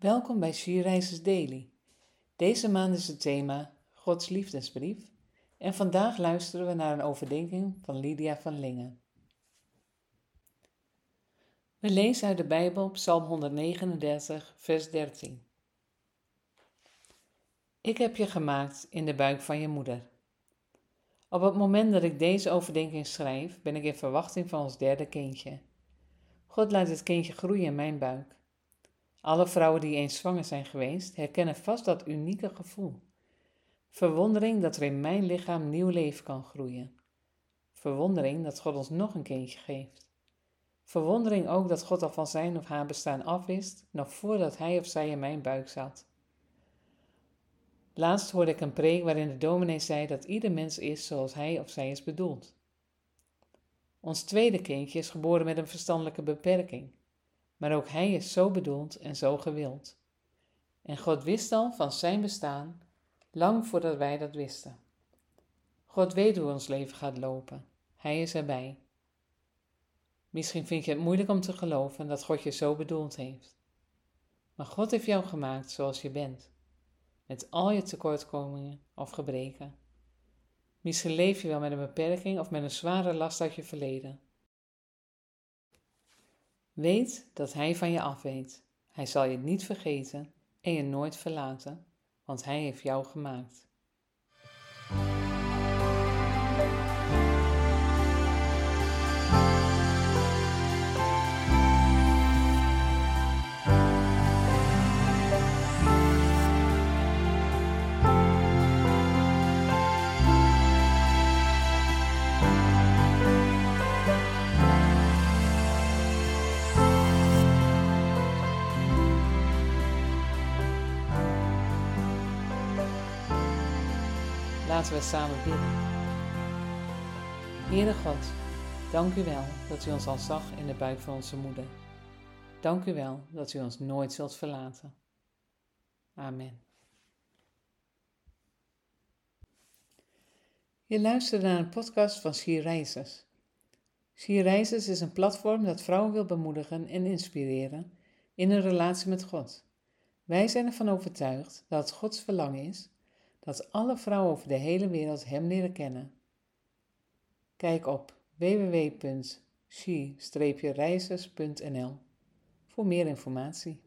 Welkom bij Schierreizers Daily. Deze maand is het thema Gods liefdesbrief en vandaag luisteren we naar een overdenking van Lydia van Lingen. We lezen uit de Bijbel Psalm 139, vers 13. Ik heb je gemaakt in de buik van je moeder. Op het moment dat ik deze overdenking schrijf, ben ik in verwachting van ons derde kindje. God laat het kindje groeien in mijn buik. Alle vrouwen die eens zwanger zijn geweest, herkennen vast dat unieke gevoel. Verwondering dat er in mijn lichaam nieuw leven kan groeien. Verwondering dat God ons nog een kindje geeft. Verwondering ook dat God al van zijn of haar bestaan afwist, nog voordat hij of zij in mijn buik zat. Laatst hoorde ik een preek waarin de dominee zei dat ieder mens is zoals hij of zij is bedoeld. Ons tweede kindje is geboren met een verstandelijke beperking maar ook hij is zo bedoeld en zo gewild. En God wist al van zijn bestaan, lang voordat wij dat wisten. God weet hoe ons leven gaat lopen. Hij is erbij. Misschien vind je het moeilijk om te geloven dat God je zo bedoeld heeft. Maar God heeft jou gemaakt zoals je bent, met al je tekortkomingen of gebreken. Misschien leef je wel met een beperking of met een zware last uit je verleden. Weet dat Hij van je afweet. Hij zal je niet vergeten en je nooit verlaten, want Hij heeft jou gemaakt. Laten we samen bidden. Heere God, dank u wel dat u ons al zag in de buik van onze moeder. Dank u wel dat u ons nooit zult verlaten. Amen. Je luistert naar een podcast van Schierreizers. Schierreizers is een platform dat vrouwen wil bemoedigen en inspireren in een relatie met God. Wij zijn ervan overtuigd dat Gods verlangen is dat alle vrouwen over de hele wereld Hem leren kennen. Kijk op www.she-reizers.nl voor meer informatie.